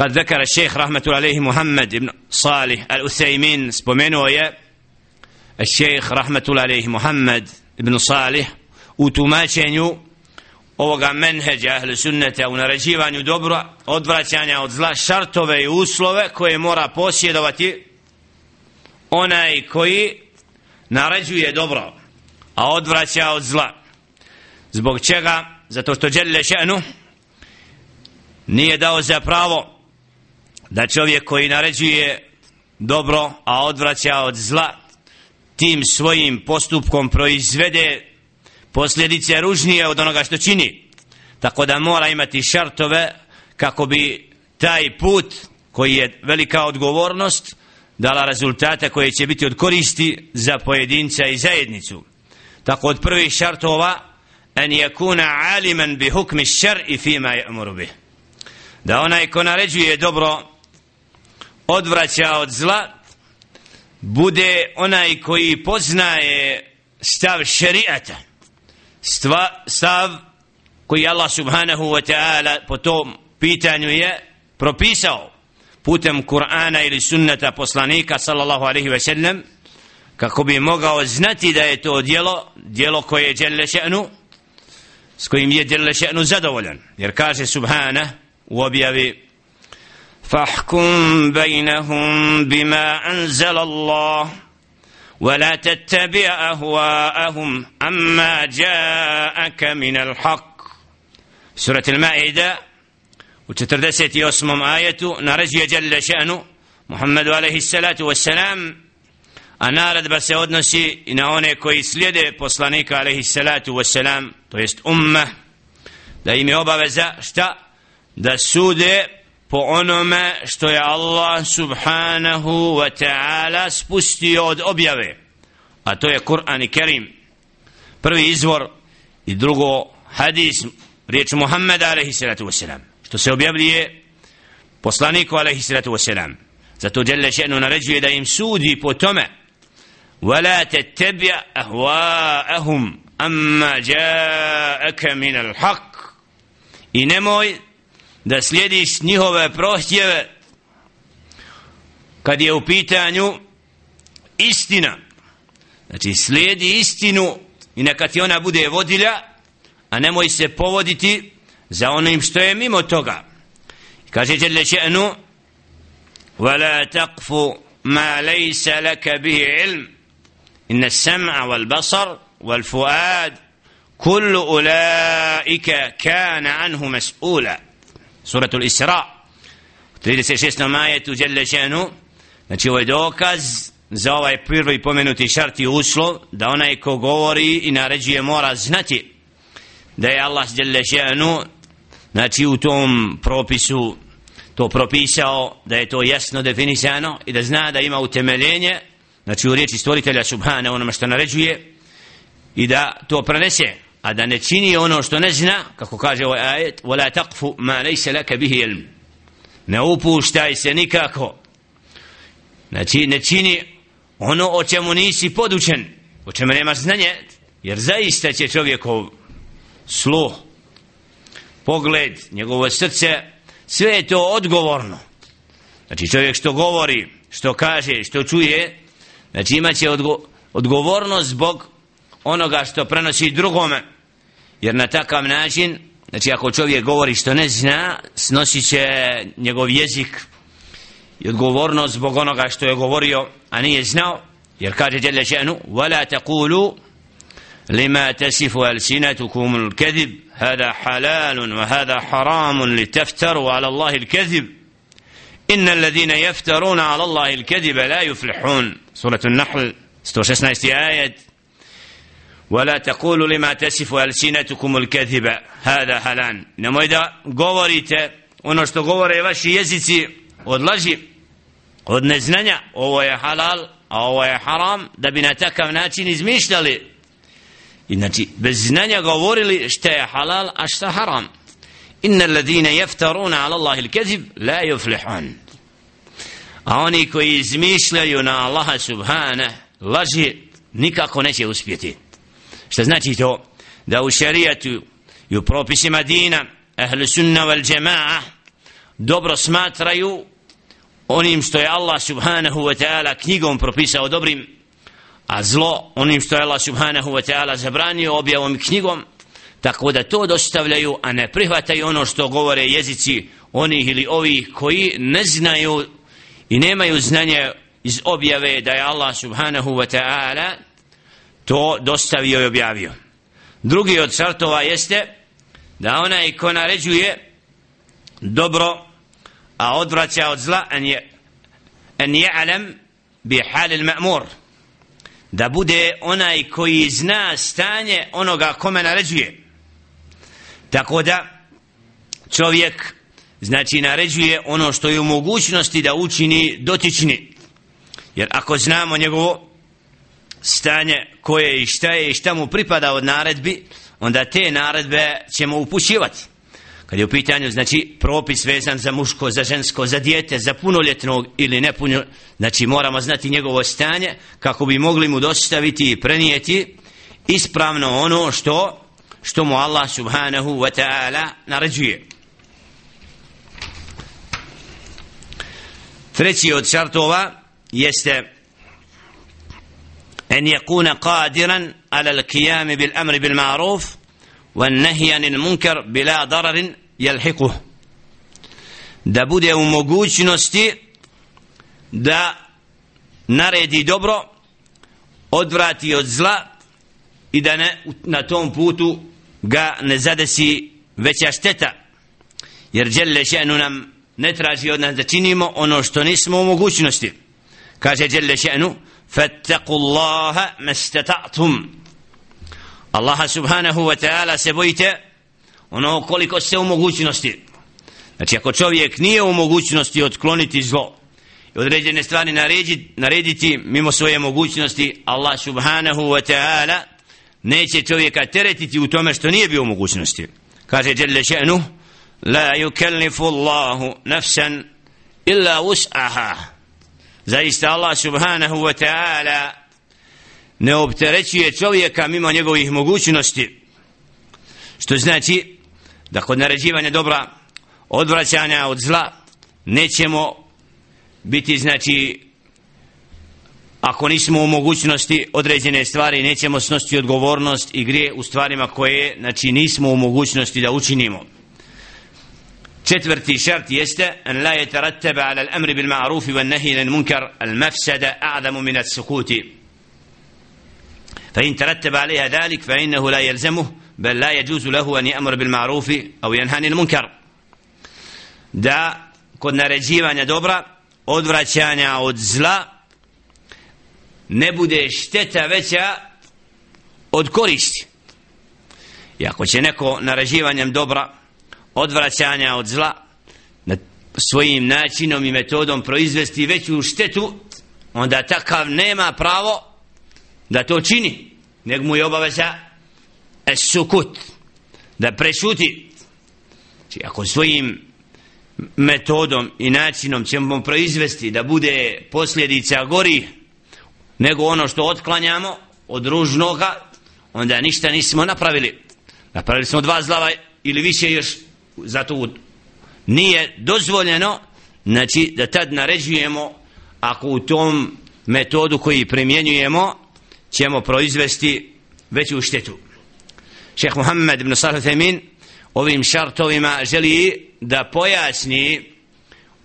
قد ذكر الشيخ رحمة الله عليه محمد بن صالح الأثيمين سبومينو الشيخ رحمة الله عليه محمد بن صالح وتماشينيو ovoga menheđa ahli sunneta u naređivanju dobra odvraćanja od zla šartove i uslove koje mora posjedovati onaj koji naređuje dobro a odvraća od zla zbog čega zato što dželle še'nu nije dao za pravo da čovjek koji naređuje dobro a odvraća od zla tim svojim postupkom proizvede posljedice ružnije od onoga što čini. Tako da mora imati šartove kako bi taj put koji je velika odgovornost dala rezultate koje će biti od koristi za pojedinca i zajednicu. Tako od prvih šartova en yakuna aliman bi hukmi šar'i fima ya'muru bih. Da onaj ko naređuje dobro odvraća od zla bude onaj koji poznaje stav šerijata stva, stav koji Allah subhanahu wa ta'ala po tom pitanju je propisao putem Kur'ana ili sunnata poslanika sallallahu alaihi wa sallam kako bi mogao znati da je to djelo djelo koje je djelle še'nu s kojim je djelle še'nu zadovoljan. Jer kaže subhana u objavi فاحكم بينهم بما أنزل الله ولا تتبع أهواءهم أما جاءك من الحق. سورة المائدة وتتردست يوسم آية نرجي جل شأنه. محمد عليه الصلاة والسلام a naredba se odnosi i na one koji slijede poslanika alaihi salatu wasalam to jest umma da im je obaveza da sude po onome što je Allah subhanahu wa ta'ala spustio od objave a to je Kur'an i Kerim prvi izvor i drugo hadis riječ Muhammeda alaihi salatu wasalam što se objavljuje poslaniku alaihi salatu wasalam zato Jelle še'nu naređuje da im sudi po tome ولا تتبع أهواءهم أما جاءك من الحق i nemoj da slijediš njihove prohtjeve kad je u pitanju istina znači slijedi istinu i neka ti ona bude vodilja a nemoj se povoditi za onim što je mimo toga kaže Jelle še'nu ولا تقف ما ليس لك به علم إن السمع والبصر والفؤاد كل أولئك كان عنه مسؤولا سورة الإسراء 36 ماية جل شأنه Znači ovo je dokaz za ovaj prvi pomenuti šart i uslov da onaj ko govori i naređuje mora znati da je Allah s.a. znači u tom propisu to propisao da je to jasno definisano i da zna da ima utemeljenje znači u riječi stvoritelja subhana onome što naređuje i da to prenese a da ne čini ono što ne zna kako kaže ovaj ajet wala taqfu ma laysa laka bihi ilm. Ne upuštaj se nikako. Znači ne čini ono o čemu nisi podučen o čemu nemaš znanje jer zaista će čovjekov sluh pogled njegovo srce sve je to odgovorno. Znači čovjek što govori što kaže što čuje Znači imaće odgo odgovornost zbog onoga što prenosi drugome. Jer na takav način, znači ako čovjek govori što ne zna, snosi će njegov jezik i odgovornost zbog onoga što je govorio, a nije znao. Jer kaže Jelle še'nu, وَلَا تَقُولُوا لما تصف ألسنتكم الكذب هذا حلال وهذا حرام لتفتروا على الله الكذب إن الذين يفترون على الله الكذب لا يفلحون سورة النحل 116 آية ولا تقولوا لما تصف ألسنتكم الكذب هذا حلال نمو إذا govorite ono što govore vaši jezici od laži od neznanja ovo je halal a ovo je haram da bi na takav način izmišljali i znači bez znanja govorili šta je halal a šta haram inna alladhina yaftaruna ala Allahi al-kadhib la yuflihun a oni koji izmišljaju na Allaha subhana laži nikako neće uspjeti što znači to? Da u šarijatu i u propisima dina ahlu sunna wal jama'a dobro smatraju onim što je Allah subhanahu wa ta'ala knjigom propisao dobrim a zlo onim što je Allah subhanahu wa ta'ala zabranio objavom i knjigom tako da to dostavljaju a ne prihvataju ono što govore jezici onih ili ovih koji ne znaju i nemaju znanje iz objave da je Allah subhanahu wa ta'ala to dostavio i objavio. Drugi od šartova jeste da onaj ko naređuje dobro a odvraća od zla en je an alem bi halil ma'mur. Da bude onaj koji zna stanje onoga kome naređuje. Tako da čovjek znači naređuje ono što je u mogućnosti da učini dotični. Jer ako znamo njegovo stanje koje i šta je i šta mu pripada od naredbi onda te naredbe ćemo upućivati kad je u pitanju znači propis vezan za muško, za žensko, za dijete, za punoljetnog ili nepunjo, znači moramo znati njegovo stanje kako bi mogli mu dostaviti i prenijeti ispravno ono što što mu Allah subhanahu wa ta'ala naređuje. Treći od šartova jeste أن يكون قادرا على القيام بالأمر بالمعروف والنهي عن المنكر بلا ضرر يلحقه da bude u mogućnosti da naredi dobro odvrati od zla i da ne, na tom putu ga ne zadesi veća šteta jer Đelle še'nu nam ne traži od nas da činimo ono što nismo u mogućnosti kaže Đelle še'nu فاتقوا الله ما استطعتم الله سبحانه وتعالى se bojite ono koliko ste u mogućnosti znači ako čovjek nije u mogućnosti otkloniti zlo i određene stvari narediti, narediti mimo svoje mogućnosti Allah subhanahu wa ta'ala neće čovjeka teretiti u tome što nije bio u mogućnosti kaže Jelle še'nu la yukellifu Allahu nafsan illa us'aha zaista Allah subhanahu wa ta'ala ne opterećuje čovjeka mimo njegovih mogućnosti što znači da kod naređivanja dobra odvraćanja od zla nećemo biti znači ako nismo u mogućnosti određene stvari nećemo snositi odgovornost i grije u stvarima koje znači nismo u mogućnosti da učinimo. Jeste an la yatarattaba ala al-amr bil ma'ruf wa an-nahy anil munkar al-mafsada a'zamu min as-sukut فإن ترتب عليها ذلك فإنه لا يلزمه بل لا يجوز له أن يأمر بالمعروف أو ينهى عن المنكر da kod naređivanja dobra odvraćanja od zla ne bude šteta veća od koristi i ako će neko naređivanjem dobra odvraćanja od zla na svojim načinom i metodom proizvesti veću štetu onda takav nema pravo da to čini nego mu je obaveza sukut da prešuti. Znači ako svojim metodom i načinom ćemo proizvesti da bude posljedica gori nego ono što otklanjamo od ružnoga onda ništa nismo napravili. Napravili smo dva zlava ili više još zato nije dozvoljeno znači da tad naređujemo ako u tom metodu koji primjenjujemo ćemo proizvesti veću štetu. Šeheh Muhammed ibn Salih Temin ovim šartovima želi da pojasni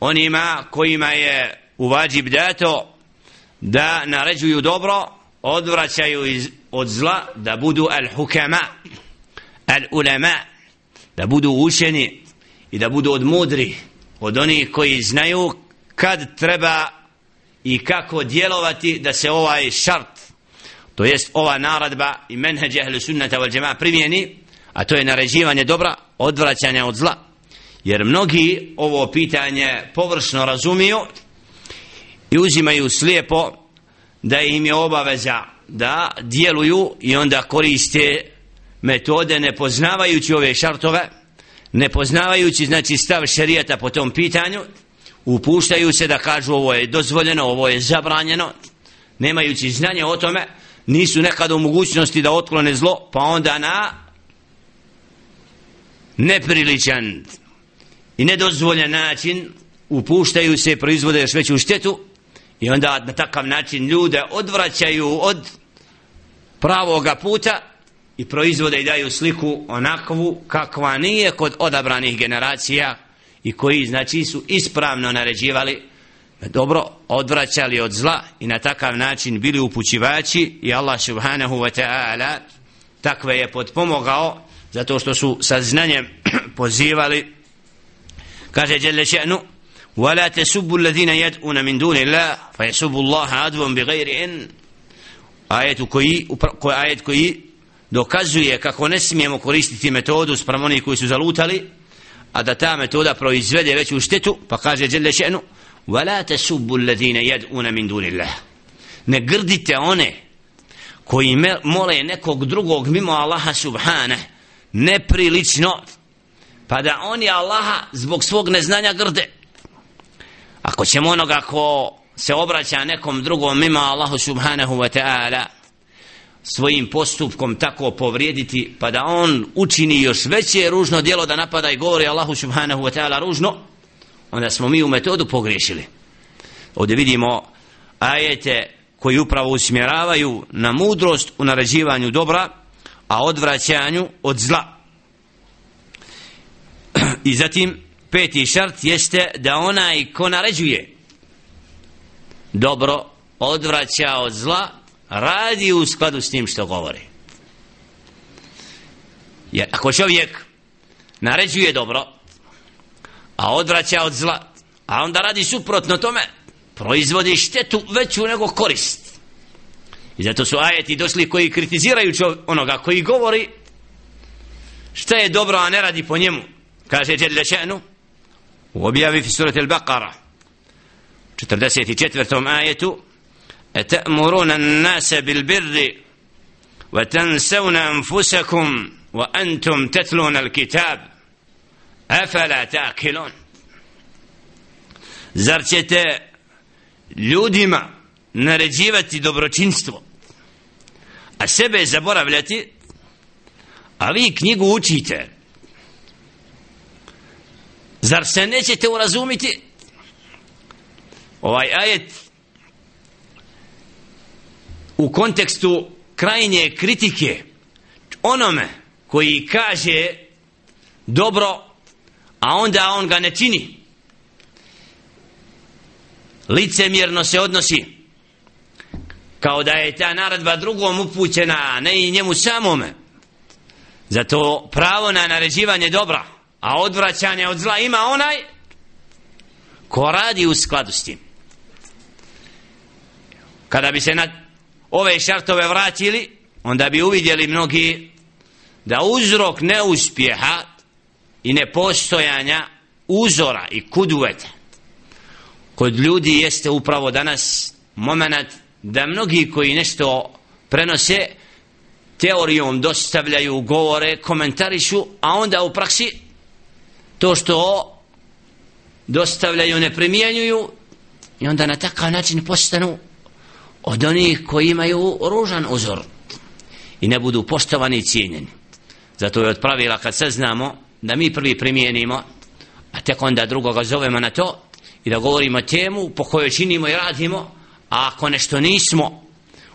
onima kojima je uvađib dato da naređuju dobro odvraćaju iz, od zla da budu al-hukama al-ulama da budu učeni i da budu od mudri od onih koji znaju kad treba i kako djelovati da se ovaj šart to jest ova naradba i menheđe ehlu sunnata wal džema primjeni a to je naređivanje dobra odvraćanja od zla. Jer mnogi ovo pitanje površno razumiju i uzimaju slijepo da im je obaveza da djeluju i onda koriste metode ne poznavajući ove šartove ne poznavajući znači stav šerijata po tom pitanju upuštaju se da kažu ovo je dozvoljeno ovo je zabranjeno nemajući znanje o tome nisu nekad u mogućnosti da otklone zlo pa onda na nepriličan i nedozvoljen način upuštaju se proizvode još veću štetu i onda na takav način ljude odvraćaju od pravoga puta i proizvode i daju sliku onakvu kakva nije kod odabranih generacija i koji znači su ispravno naređivali dobro odvraćali od zla i na takav način bili upućivači i Allah subhanahu wa ta'ala takve je podpomogao zato što su sa znanjem pozivali kaže Jelle še'nu ولا تسبوا الذين يدعون من دون الله فيسبوا الله عدوا بغير ان آية koji koji ajet koji dokazuje kako ne smijemo koristiti metodu sprem onih koji su zalutali a da ta metoda proizvede veću štetu pa kaže Jelle še'nu ولا تسبوا الذين يدعون من دون الله ne grdite one koji mole nekog drugog mimo Allaha subhane neprilično pa da oni Allaha zbog svog neznanja grde ako ćemo onoga ko se obraća nekom drugom mimo Allahu subhanahu wa ta'ala svojim postupkom tako povrijediti pa da on učini još veće ružno djelo da napada i govori Allahu subhanahu wa ta'ala ružno onda smo mi u metodu pogriješili. Ovdje vidimo ajete koji upravo usmjeravaju na mudrost u naređivanju dobra a odvraćanju od zla. I zatim peti šart jeste da onaj ko naređuje dobro odvraća od zla radi u skladu s tim što govori jer ako čovjek naređuje dobro a odvraća od zla a onda radi suprotno tome proizvodi štetu veću nego korist i zato su ajeti došli koji kritiziraju onoga koji govori šta je dobro a ne radi po njemu kaže Jelle še'nu u objavi fi surati al-Baqara 44. ajetu أتأمرون الناس بالبر وتنسون أنفسكم وأنتم تتلون الكتاب أفلا تأكلون zar ćete ljudima naređivati dobročinstvo a sebe zaboravljati a vi knjigu učite zar se nećete urazumiti ovaj ajet u kontekstu krajnje kritike onome koji kaže dobro a onda on ga ne čini. Licemjerno se odnosi kao da je ta naredba drugom upućena ne i njemu samome. Zato pravo na naređivanje dobra a odvraćanje od zla ima onaj ko radi u skladu s tim. Kada bi se na ove šartove vratili onda bi uvidjeli mnogi da uzrok neuspjeha i nepostojanja uzora i kuduveta kod ljudi jeste upravo danas moment da mnogi koji nešto prenose teorijom dostavljaju govore, komentarišu a onda u praksi to što dostavljaju ne primjenjuju i onda na takav način postanu od onih koji imaju ružan uzor i ne budu poštovani i cijenjeni. Zato je od pravila kad saznamo da mi prvi primijenimo a tek onda drugoga zovemo na to i da govorimo temu po kojoj činimo i radimo a ako nešto nismo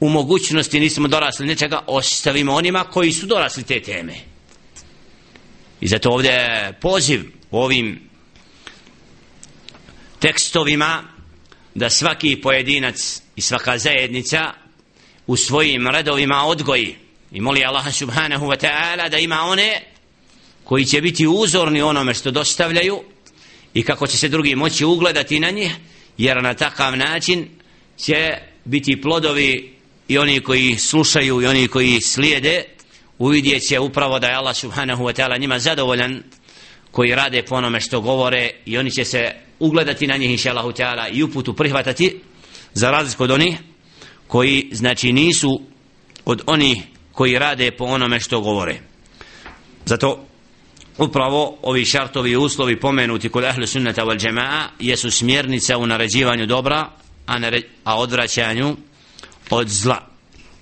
u mogućnosti nismo dorasli nečega ostavimo onima koji su dorasli te teme. I zato ovdje poziv ovim tekstovima da svaki pojedinac i svaka zajednica u svojim redovima odgoji i moli Allah subhanahu wa ta'ala da ima one koji će biti uzorni onome što dostavljaju i kako će se drugi moći ugledati na njih jer na takav način će biti plodovi i oni koji slušaju i oni koji slijede uvidjet će upravo da je Allah subhanahu wa ta'ala njima zadovoljan koji rade po onome što govore i oni će se ugledati na njih inša Allahu ta'ala i uputu prihvatati za razliku od onih koji znači nisu od onih koji rade po onome što govore. Zato upravo ovi šartovi uslovi pomenuti kod ahlu sunnata wal džema'a jesu smjernica u naređivanju dobra a, nare, a odvraćanju od zla.